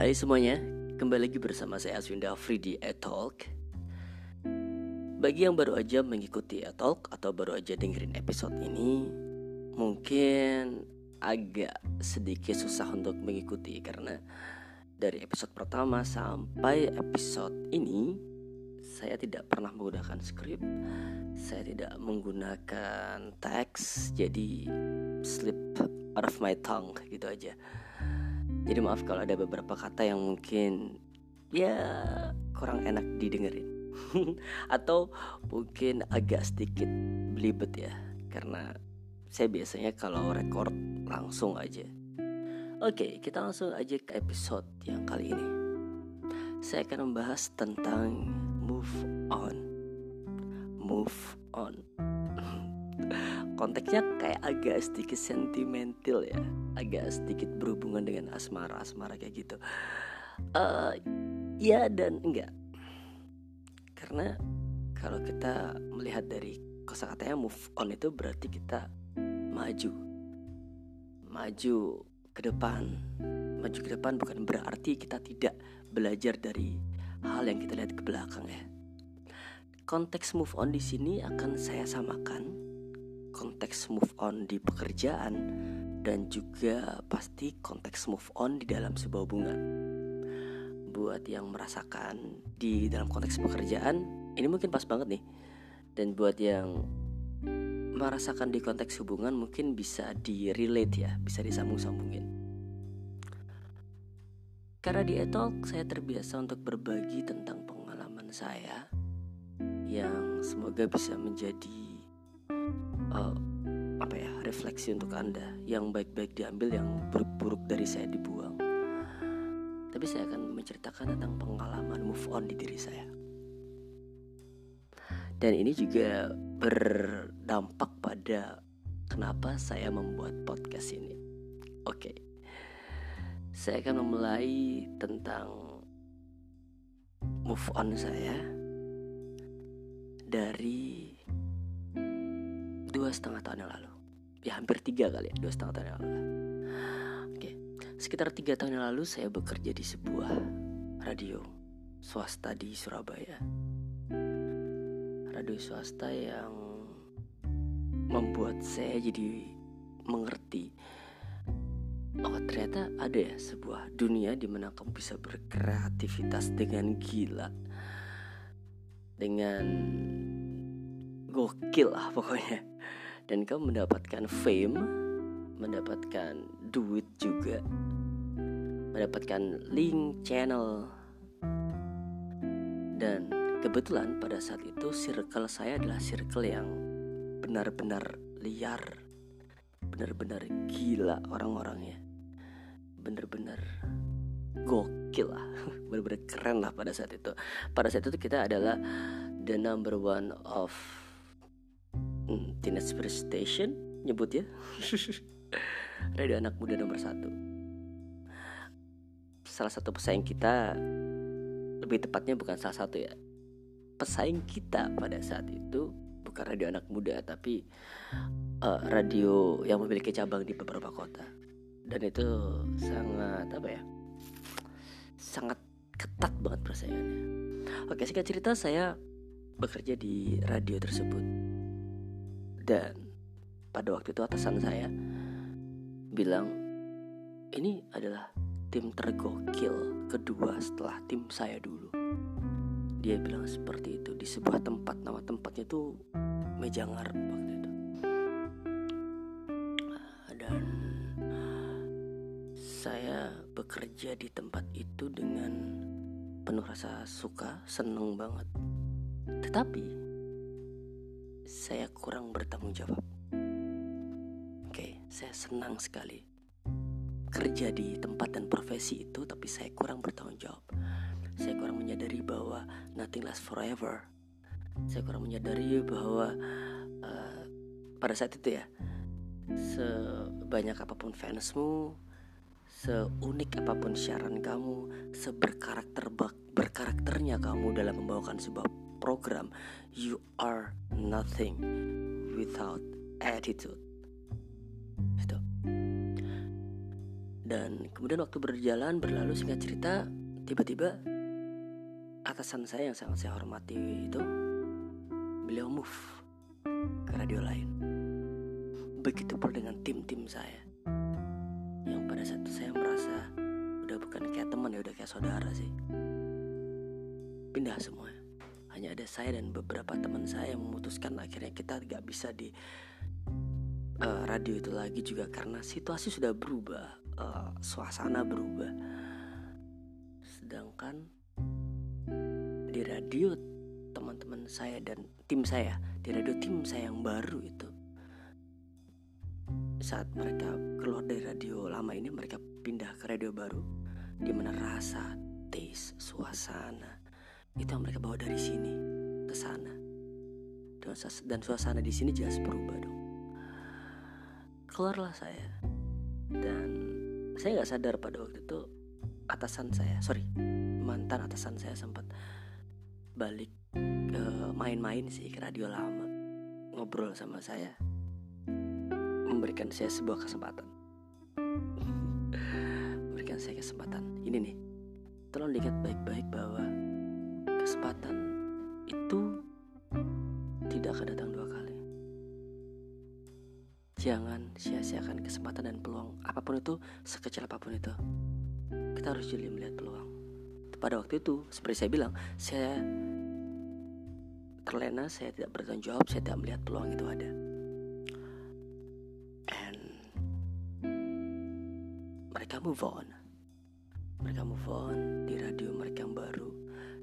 Hai semuanya, kembali lagi bersama saya Aswinda Afri di Etalk. Bagi yang baru aja mengikuti Etalk atau baru aja dengerin episode ini, mungkin agak sedikit susah untuk mengikuti karena dari episode pertama sampai episode ini saya tidak pernah menggunakan skrip, saya tidak menggunakan teks, jadi slip out of my tongue gitu aja. Jadi maaf kalau ada beberapa kata yang mungkin ya kurang enak didengerin atau mungkin agak sedikit belibet ya karena saya biasanya kalau record langsung aja. Oke, kita langsung aja ke episode yang kali ini. Saya akan membahas tentang move on. Move on. Konteksnya kayak agak sedikit sentimental ya, agak sedikit berhubungan dengan asmara-asmara kayak gitu. Uh, ya dan enggak. Karena kalau kita melihat dari kosakatanya move on itu berarti kita maju. Maju ke depan. Maju ke depan bukan berarti kita tidak belajar dari hal yang kita lihat ke belakang ya. Konteks move on di sini akan saya samakan konteks move on di pekerjaan dan juga pasti konteks move on di dalam sebuah hubungan. Buat yang merasakan di dalam konteks pekerjaan, ini mungkin pas banget nih. Dan buat yang merasakan di konteks hubungan mungkin bisa di relate ya, bisa disambung-sambungin. Karena di Etalk saya terbiasa untuk berbagi tentang pengalaman saya yang semoga bisa menjadi uh, apa ya refleksi untuk anda. Yang baik-baik diambil yang buruk-buruk dari saya dibuang. Tapi saya akan menceritakan tentang pengalaman move on di diri saya. Dan ini juga berdampak pada kenapa saya membuat podcast ini. Oke. Okay. saya akan memulai tentang move on saya dari dua setengah tahun yang lalu. Ya hampir tiga kali ya dua setengah tahun yang lalu. Oke sekitar tiga tahun yang lalu saya bekerja di sebuah radio swasta di Surabaya. Radio swasta yang membuat saya jadi mengerti oh ternyata ada ya sebuah dunia di mana kamu bisa berkreativitas dengan gila. Dengan gokil lah pokoknya dan kamu mendapatkan fame, mendapatkan duit juga, mendapatkan link channel. Dan kebetulan pada saat itu circle saya adalah circle yang benar-benar liar, benar-benar gila orang-orangnya, benar-benar gokil lah, benar-benar keren lah pada saat itu. Pada saat itu kita adalah the number one of hmm, Teenage Station nyebut ya. Radio anak muda nomor satu. Salah satu pesaing kita lebih tepatnya bukan salah satu ya. Pesaing kita pada saat itu bukan radio anak muda tapi uh, radio yang memiliki cabang di beberapa kota. Dan itu sangat apa ya sangat ketat banget persaingannya oke singkat cerita saya bekerja di radio tersebut dan pada waktu itu atasan saya bilang ini adalah tim tergokil kedua setelah tim saya dulu. Dia bilang seperti itu di sebuah tempat nama tempatnya itu meja ngarep waktu itu. Dan saya bekerja di tempat itu dengan penuh rasa suka, seneng banget. Tetapi saya kurang bertanggung jawab. Oke, saya senang sekali kerja di tempat dan profesi itu, tapi saya kurang bertanggung jawab. Saya kurang menyadari bahwa nothing lasts forever. Saya kurang menyadari bahwa uh, pada saat itu ya, sebanyak apa pun fansmu, seunik apa pun siaran kamu, seberkarakter berkarakternya kamu dalam membawakan sebuah program, you are nothing without attitude. Itu. dan kemudian waktu berjalan berlalu singkat cerita tiba-tiba atasan saya yang sangat saya hormati itu beliau move ke radio lain begitu pula dengan tim-tim saya yang pada saat itu saya merasa udah bukan kayak teman ya udah kayak saudara sih pindah semua hanya ada saya dan beberapa teman saya yang memutuskan akhirnya kita gak bisa di uh, radio itu lagi juga karena situasi sudah berubah, uh, suasana berubah. Sedangkan di radio teman-teman saya dan tim saya, di radio tim saya yang baru itu saat mereka keluar dari radio lama ini mereka pindah ke radio baru di mana rasa, taste, suasana itu yang mereka bawa dari sini ke sana. Dan suasana di sini jelas berubah dong. Keluarlah saya. Dan saya nggak sadar pada waktu itu atasan saya sorry mantan atasan saya sempat balik ke main-main sih ke radio lama ngobrol sama saya memberikan saya sebuah kesempatan. Memberikan saya kesempatan. Ini nih tolong lihat baik-baik bahwa kesempatan itu tidak akan datang dua kali Jangan sia-siakan kesempatan dan peluang apa pun itu, sekecil apa pun itu. Kita harus jeli melihat peluang. Pada waktu itu, seperti saya bilang, saya terlena, saya tidak bertanggung jawab, saya tidak melihat peluang itu ada. And mereka move on. Mereka move on di radio mereka yang baru.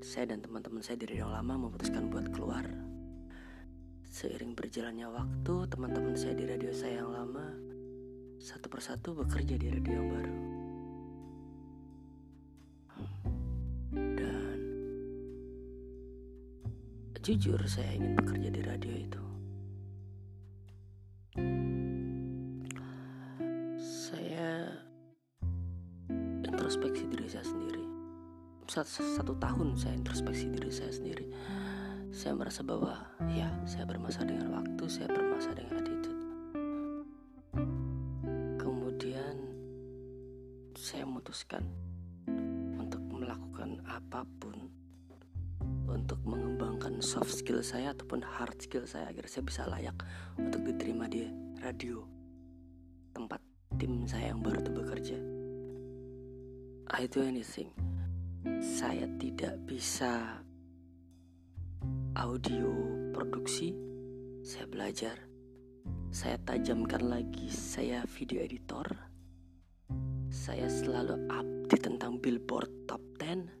Saya dan teman-teman saya di radio lama memutuskan buat keluar Seiring berjalannya waktu, teman-teman saya di radio saya yang lama satu persatu bekerja di radio yang baru. Dan jujur saya ingin bekerja di radio itu. Satu, tahun saya introspeksi diri saya sendiri saya merasa bahwa ya saya bermasalah dengan waktu, saya bermasalah dengan attitude. Kemudian saya memutuskan untuk melakukan apa pun untuk mengembangkan soft skill saya ataupun hard skill saya agar saya bisa layak untuk diterima di radio tempat tim saya yang baru itu bekerja. I do anything. Saya tidak bisa audio produksi saya belajar. Saya tajamkan lagi saya video editor. Saya selalu update tentang billboard top 10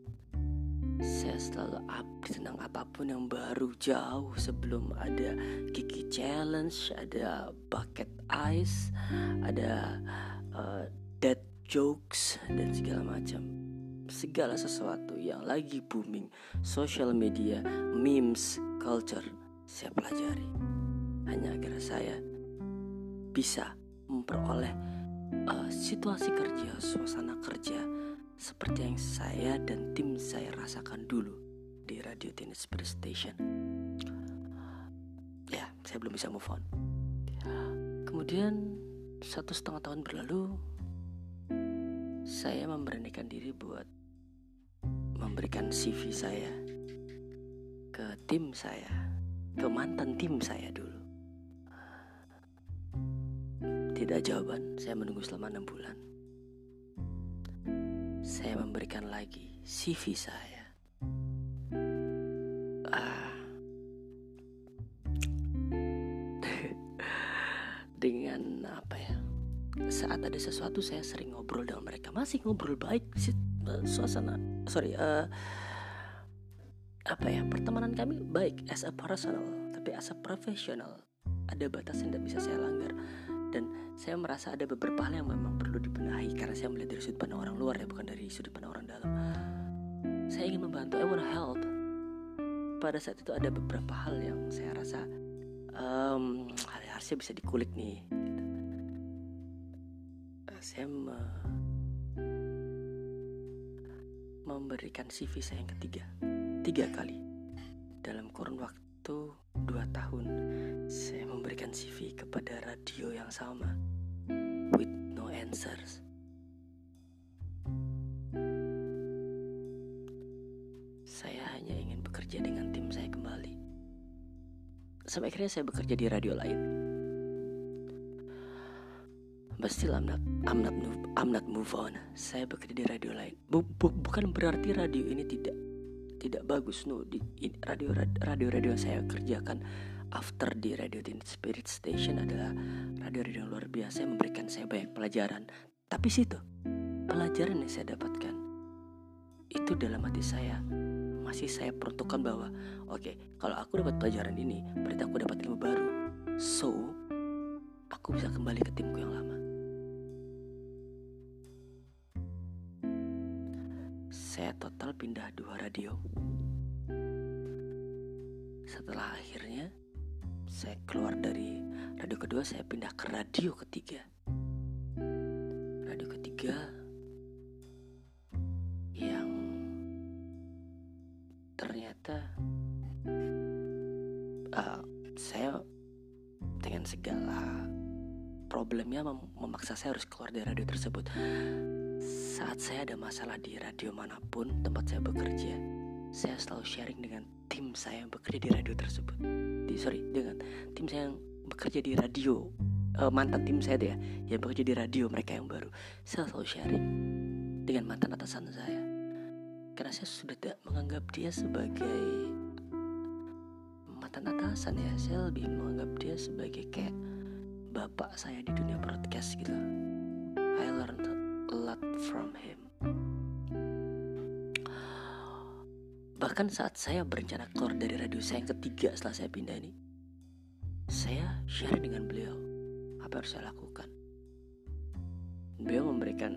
saya selalu update tentang apa pun yang baru jauh sebelum ada Kiki Challenge, ada Bucket Ice, ada uh, Dead Jokes dan segala macam segala sesuatu yang lagi booming, social media, memes, culture, saya pelajari. Hanya agar saya bisa memperoleh uh, situasi kerja, suasana kerja seperti yang saya dan tim saya rasakan dulu di Radio Tennis Station. Ya, saya belum bisa move on. Kemudian satu setengah tahun berlalu, saya memberanikan diri buat memberikan CV saya ke tim saya, ke mantan tim saya dulu. Tidak jawaban, saya menunggu selama enam bulan. Saya memberikan lagi CV saya. Ah, dengan apa ya? Saat ada sesuatu saya sering ngobrol dengan mereka, masih ngobrol baik uh, suasana sorry uh, apa ya pertemanan kami baik as a personal tapi as a professional. Ada batas yang tidak bisa saya langgar. Dan saya merasa ada beberapa hal yang memang perlu dibenahi karena saya melihat dari sudut pandang orang luar ya bukan dari sudut pandang orang dalam. Saya ingin membantu I wanna help. Pada saat itu ada beberapa hal yang saya rasa um, harusnya bisa dikulik nih gitu. saya memberikan CV saya yang ketiga. Tiga kali. Dalam kurun waktu dua tahun saya memberikan CV kepada radio yang sama with no answers. Saya hanya ingin bekerja dengan tim saya kembali. Sampai akhirnya saya bekerja di radio lain still I'm not I'm not move, I'm not move on. Saya bekerja di radio lain. Bu, bu, bukan berarti radio ini tidak tidak bagus no di radio radio radio saya kerjakan after di radio Teen Spirit Station adalah radio-radio luar biasa yang memberikan saya banyak pelajaran. Tapi situ pelajaran yang saya dapatkan itu dalam hati saya masih saya peruntukkan bahwa oke okay, kalau aku dapat pelajaran ini berarti aku dapat ilmu baru. So aku bisa kembali ke timku yang lama saya total pindah dua radio. Setelah akhirnya saya keluar dari radio kedua saya pindah ke radio ketiga. Radio ketiga yang ternyata uh, saya dengan segala problemnya mem memaksa saya harus keluar dari radio tersebut saat saya ada masalah di radio mana pun tempat saya bekerja saya selalu sharing dengan tim saya yang bekerja di radio tersebut. Di sorry dengan tim saya yang bekerja di radio uh, mantan tim saya ya yang bekerja di radio mereka yang baru. Saya selalu sharing dengan mantan atasan saya. Karena saya sudah tidak menganggap dia sebagai mantan atasan ya saya lebih menganggap dia sebagai kayak bapak saya di dunia broadcast gitu. I learned lot from him. Bahkan saat saya berencana keluar dari radio saya yang ketiga setelah saya pindah ini, saya share dengan beliau apa yang harus saya lakukan. Beliau memberikan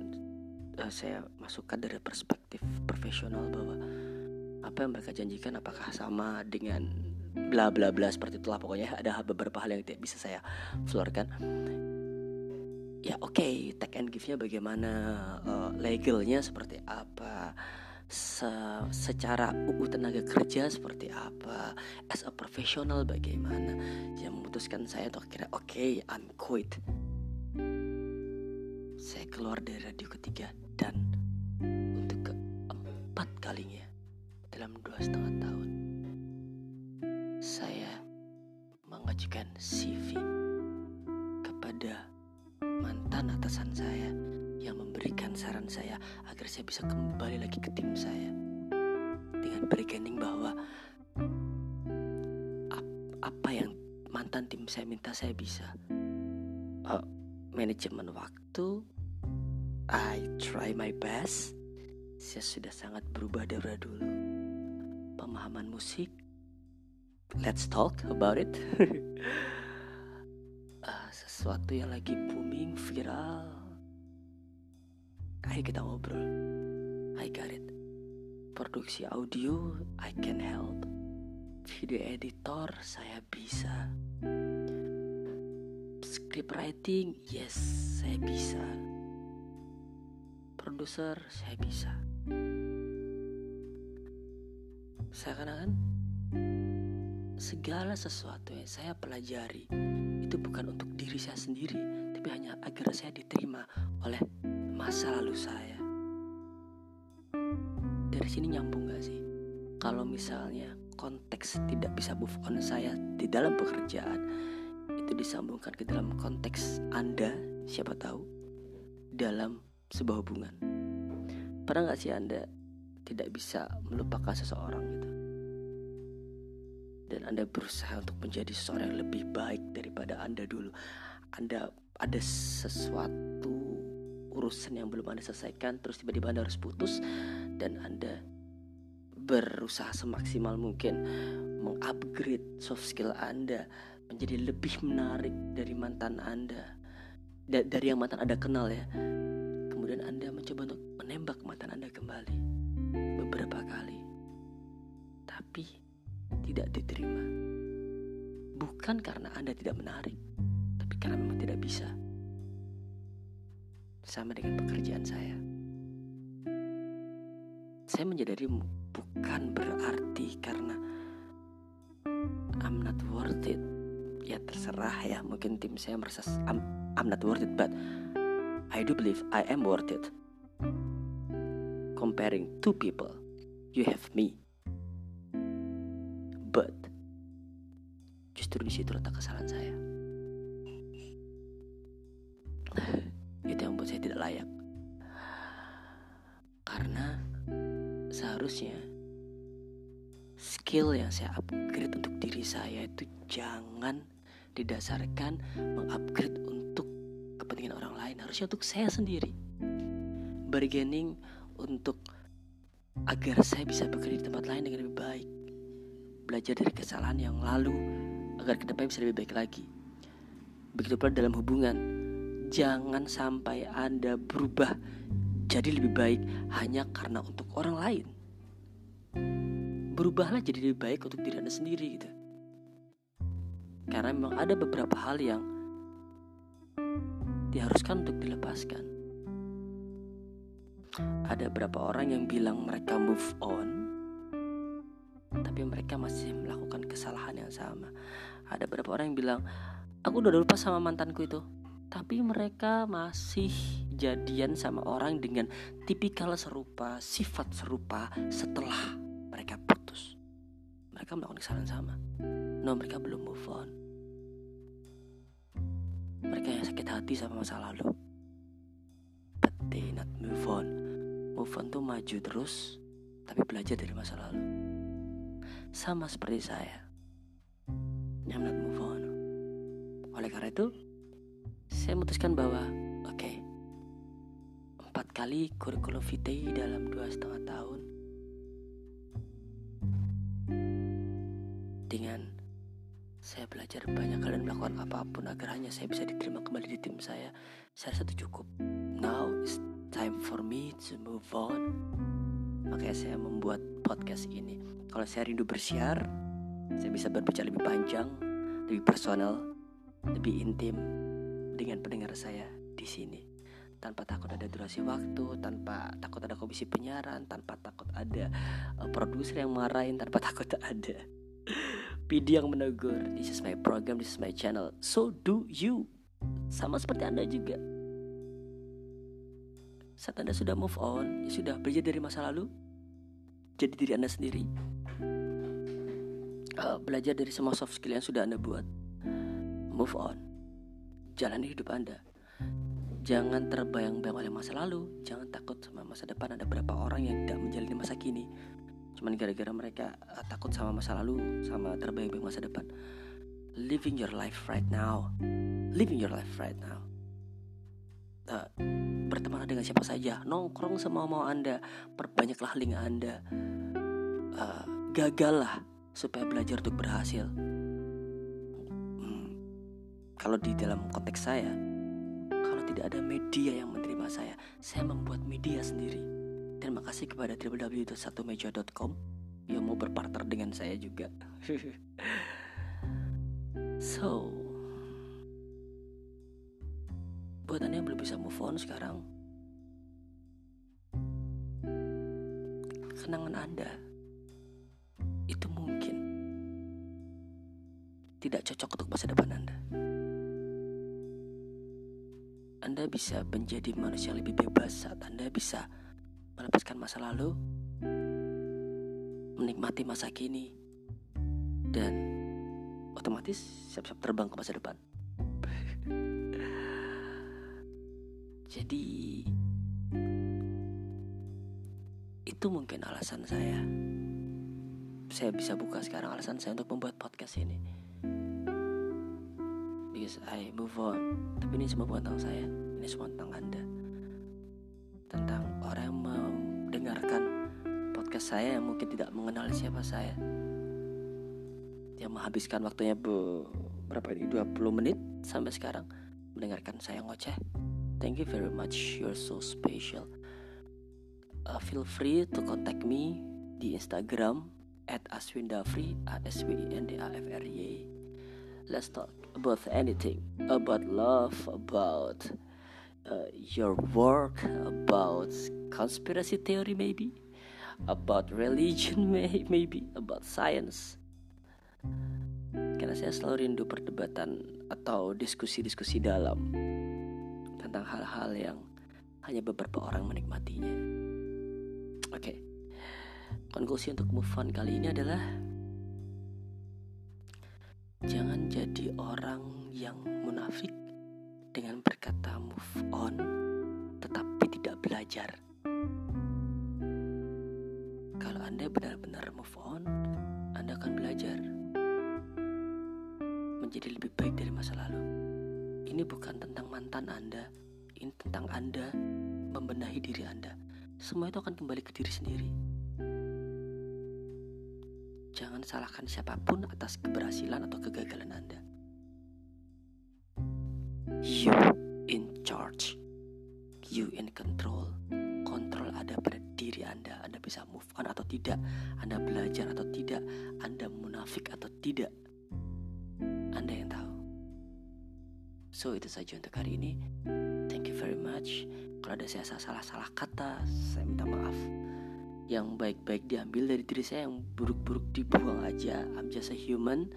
uh, saya masukan dari perspektif profesional bahwa apa yang mereka janjikan apakah sama dengan bla bla bla seperti itulah. Pokoknya ada beberapa hal yang tidak bisa saya keluarkan ya oke okay, take and give nya bagaimana? Uh, legalnya seperti apa? Se secara UU tenaga kerja seperti apa? As a professional bagaimana? Yang memutuskan saya untuk kira oke okay, I'm quit. Saya keluar dari radio ketiga dan untuk keempat kalinya dalam dua setengah tahun saya mengajukan CV kepada atasan saya yang memberikan saran saya agar saya bisa kembali lagi ke tim saya. Dengan bargaining bahwa ap apa yang mantan tim saya minta saya bisa. Uh, manajemen waktu. I try my best. Saya sudah sangat berubah dari dulu. Pemahaman musik. Let's talk about it sesuatu yang lagi booming viral Ayo kita ngobrol. I got it. Produksi audio, I can help. Video editor, saya bisa. Script writing, yes, saya bisa. Produser, saya bisa. Saya kan segala sesuatu yang saya pelajari itu bukan untuk diri saya sendiri, tapi hanya agar saya diterima oleh masa lalu saya. Dari sini nyambung gak sih? Kalau misalnya konteks tidak bisa move on saya di dalam pekerjaan, itu disambungkan ke dalam konteks Anda, siapa tahu, dalam sebuah hubungan. Pernah gak sih Anda tidak bisa melupakan seseorang gitu? Dan Anda berusaha untuk menjadi seseorang yang lebih baik daripada Anda dulu. Anda ada sesuatu urusan yang belum Anda selesaikan terus tiba-tiba Anda harus putus dan Anda berusaha semaksimal mungkin mengupgrade soft skill Anda menjadi lebih menarik dari mantan Anda da dari yang mantan Anda kenal ya kemudian Anda tidak diterima bukan karena Anda tidak menarik tapi karena memang tidak bisa sama dengan pekerjaan saya. Saya menyadari bukan berarti karena I'm not worth it. Ya terserah ya, mungkin tim saya merasa I'm, I'm not worth it, but I do believe I am worth it. Comparing two people, you have me. Justru di situ letak kesalahan saya. Itu yang membuat saya tidak layak. Karena seharusnya skill yang saya upgrade untuk diri saya itu jangan didasarkan mengupgrade untuk kepentingan orang lain harusnya untuk saya sendiri bargaining untuk agar saya bisa bekerja di tempat lain dengan lebih baik belajar dari kesalahan yang lalu agar ke depannya bisa lebih baik lagi. Begitu pula dalam hubungan jangan sampai anda berubah jadi lebih baik hanya karena untuk orang lain. Berubahlah jadi lebih baik untuk diri anda sendiri gitu. Karena memang ada beberapa hal yang diharuskan untuk dilepaskan. Ada beberapa orang yang bilang mereka move on, tapi mereka masih melakukan kesalahan yang sama. Ada beberapa orang yang bilang, aku udah lupa sama mantanku itu, tapi mereka masih jadian sama orang dengan tipikal serupa, sifat serupa setelah mereka putus. Mereka melakukan kesalahan sama. No, mereka belum move on. Mereka yang sakit hati sama masa lalu. But they not move on. Move on tuh maju terus, tapi belajar dari masa lalu. Sama seperti saya. I'm not move on. Oleh karena itu, saya memutuskan bahwa, oke, okay, empat kali kurikulum vitae dalam dua setengah tahun dengan saya belajar banyak hal dan melakukan apa pun agar hanya saya bisa diterima kembali di tim saya. Saya rasa itu cukup. Now it's time for me to move on. Makanya saya membuat podcast ini. Kalau saya rindu bersiar, saya bisa berbicara lebih panjang, lebih personal, lebih intim dengan pendengar saya di sini. Tanpa takut ada durasi waktu, tanpa takut ada komisi penyiaran, tanpa takut ada uh, produser yang marahin, tanpa takut ada PD yang menegur. This is my program, this is my channel. So do you. Sama seperti anda juga. Saat anda sudah move on Sudah belajar dari masa lalu Jadi diri anda sendiri? Uh, Belajar dari semua soft skill yang sudah anda buat. Move on. Jalani hidup anda. Jangan terbayang-bayang oleh masa lalu. Jangan takut sama masa depan. Ada berapa orang yang tidak menjalani masa kini. Cuman gara-gara mereka uh, takut sama masa lalu sama terbayang-bayang masa depan. Living your life right now. Living your life right now uh, berteman dengan siapa saja. Nongkrong sama mau anda. Perbanyaklah link anda. Uh, gagallah supaya belajar untuk berhasil. Hmm, kalau di dalam konteks saya kalau tidak ada media yang menerima saya saya membuat media sendiri. Terima kasih kepada www.satumeja.com yang mau berpartner dengan saya juga. so, buat anda yang belum bisa move on sekarang, kenangan anda itu mungkin tidak cocok untuk masa depan anda. Anda bisa menjadi manusia lebih bebas saat Anda bisa melepaskan masa lalu, menikmati masa kini, dan otomatis siap-siap terbang ke masa depan. Jadi itu mungkin alasan saya. Saya bisa buka sekarang alasan saya untuk membuat podcast ini. Because I move on. Tapi ini semua bukan tentang saya. Ini semua tentang Anda. Tentang orang yang mendengarkan podcast saya yang mungkin tidak mengenal siapa saya yang menghabiskan waktunya be, berapa ini 20 menit sampai sekarang mendengarkan saya ngoceh thank you very much. You're so special. Uh, feel free to contact me di Instagram at aswindafri a s w i n d a f r y let's talk about anything. About love about uh, your work about conspiracy theory maybe. About religion maybe. About science. Karena saya selalu rindu perdebatan atau diskusi-diskusi dalam tentang hal-hal yang hanya beberapa orang menikmatinya oke okay. konklusi untuk move on kali ini adalah Jangan jadi orang yang munafik dengan berkata move on tetapi tidak belajar. Kalau Anda benar-benar move on, Anda akan belajar menjadi lebih baik dari masa lalu. Ini bukan tentang mantan Anda, ini tentang Anda membenahi diri Anda. Semua itu akan kembali ke diri sendiri. Jangan salahkan siapa pun atas keberhasilan atau kegagalan Anda. You in charge. You in control. Kontrol ada pada diri Anda. Anda bisa move on atau tidak. Anda belajar atau tidak. Anda munafik atau tidak. Anda yang tahu. So itu saja untuk hari ini. Thank you very much. Kalau ada saya salah-salah kata, saya minta maaf. Yang baik-baik diambil dari diri saya, yang buruk-buruk dibuang aja. I'm just a human.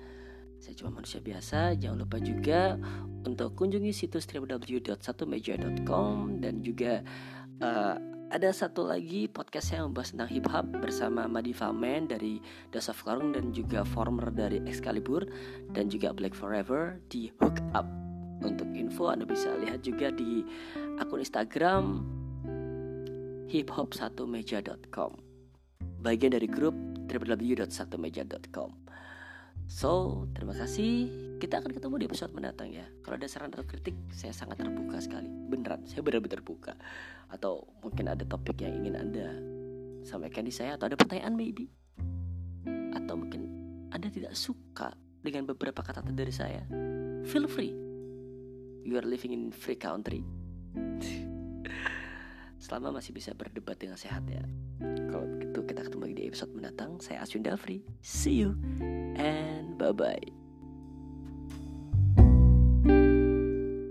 Saya cuma manusia biasa. Jangan lupa juga untuk kunjungi situs www.satumeja.com dan juga uh, ada satu lagi podcast saya membahas tentang hip hop bersama Madifa Man dari Dasa Karung dan juga former dari Excalibur dan juga Black Forever di Hook Up. Untuk info Anda bisa lihat juga di akun Instagram hiphop1meja.com bagian dari grup www.satumeja.com So, terima kasih. Kita akan ketemu di episode mendatang ya. Kalau ada saran atau kritik, saya sangat terbuka sekali. Beneran, saya benar-benar terbuka. Atau mungkin ada topik yang ingin Anda sampaikan di saya atau ada pertanyaan maybe. Atau mungkin Anda tidak suka dengan beberapa kata dari saya. Feel free. You are living in free country. Selama masih bisa berdebat dengan sehat ya. Kalau begitu kita ketemu lagi di episode mendatang. Saya Aswin Dafri. See you and bye bye.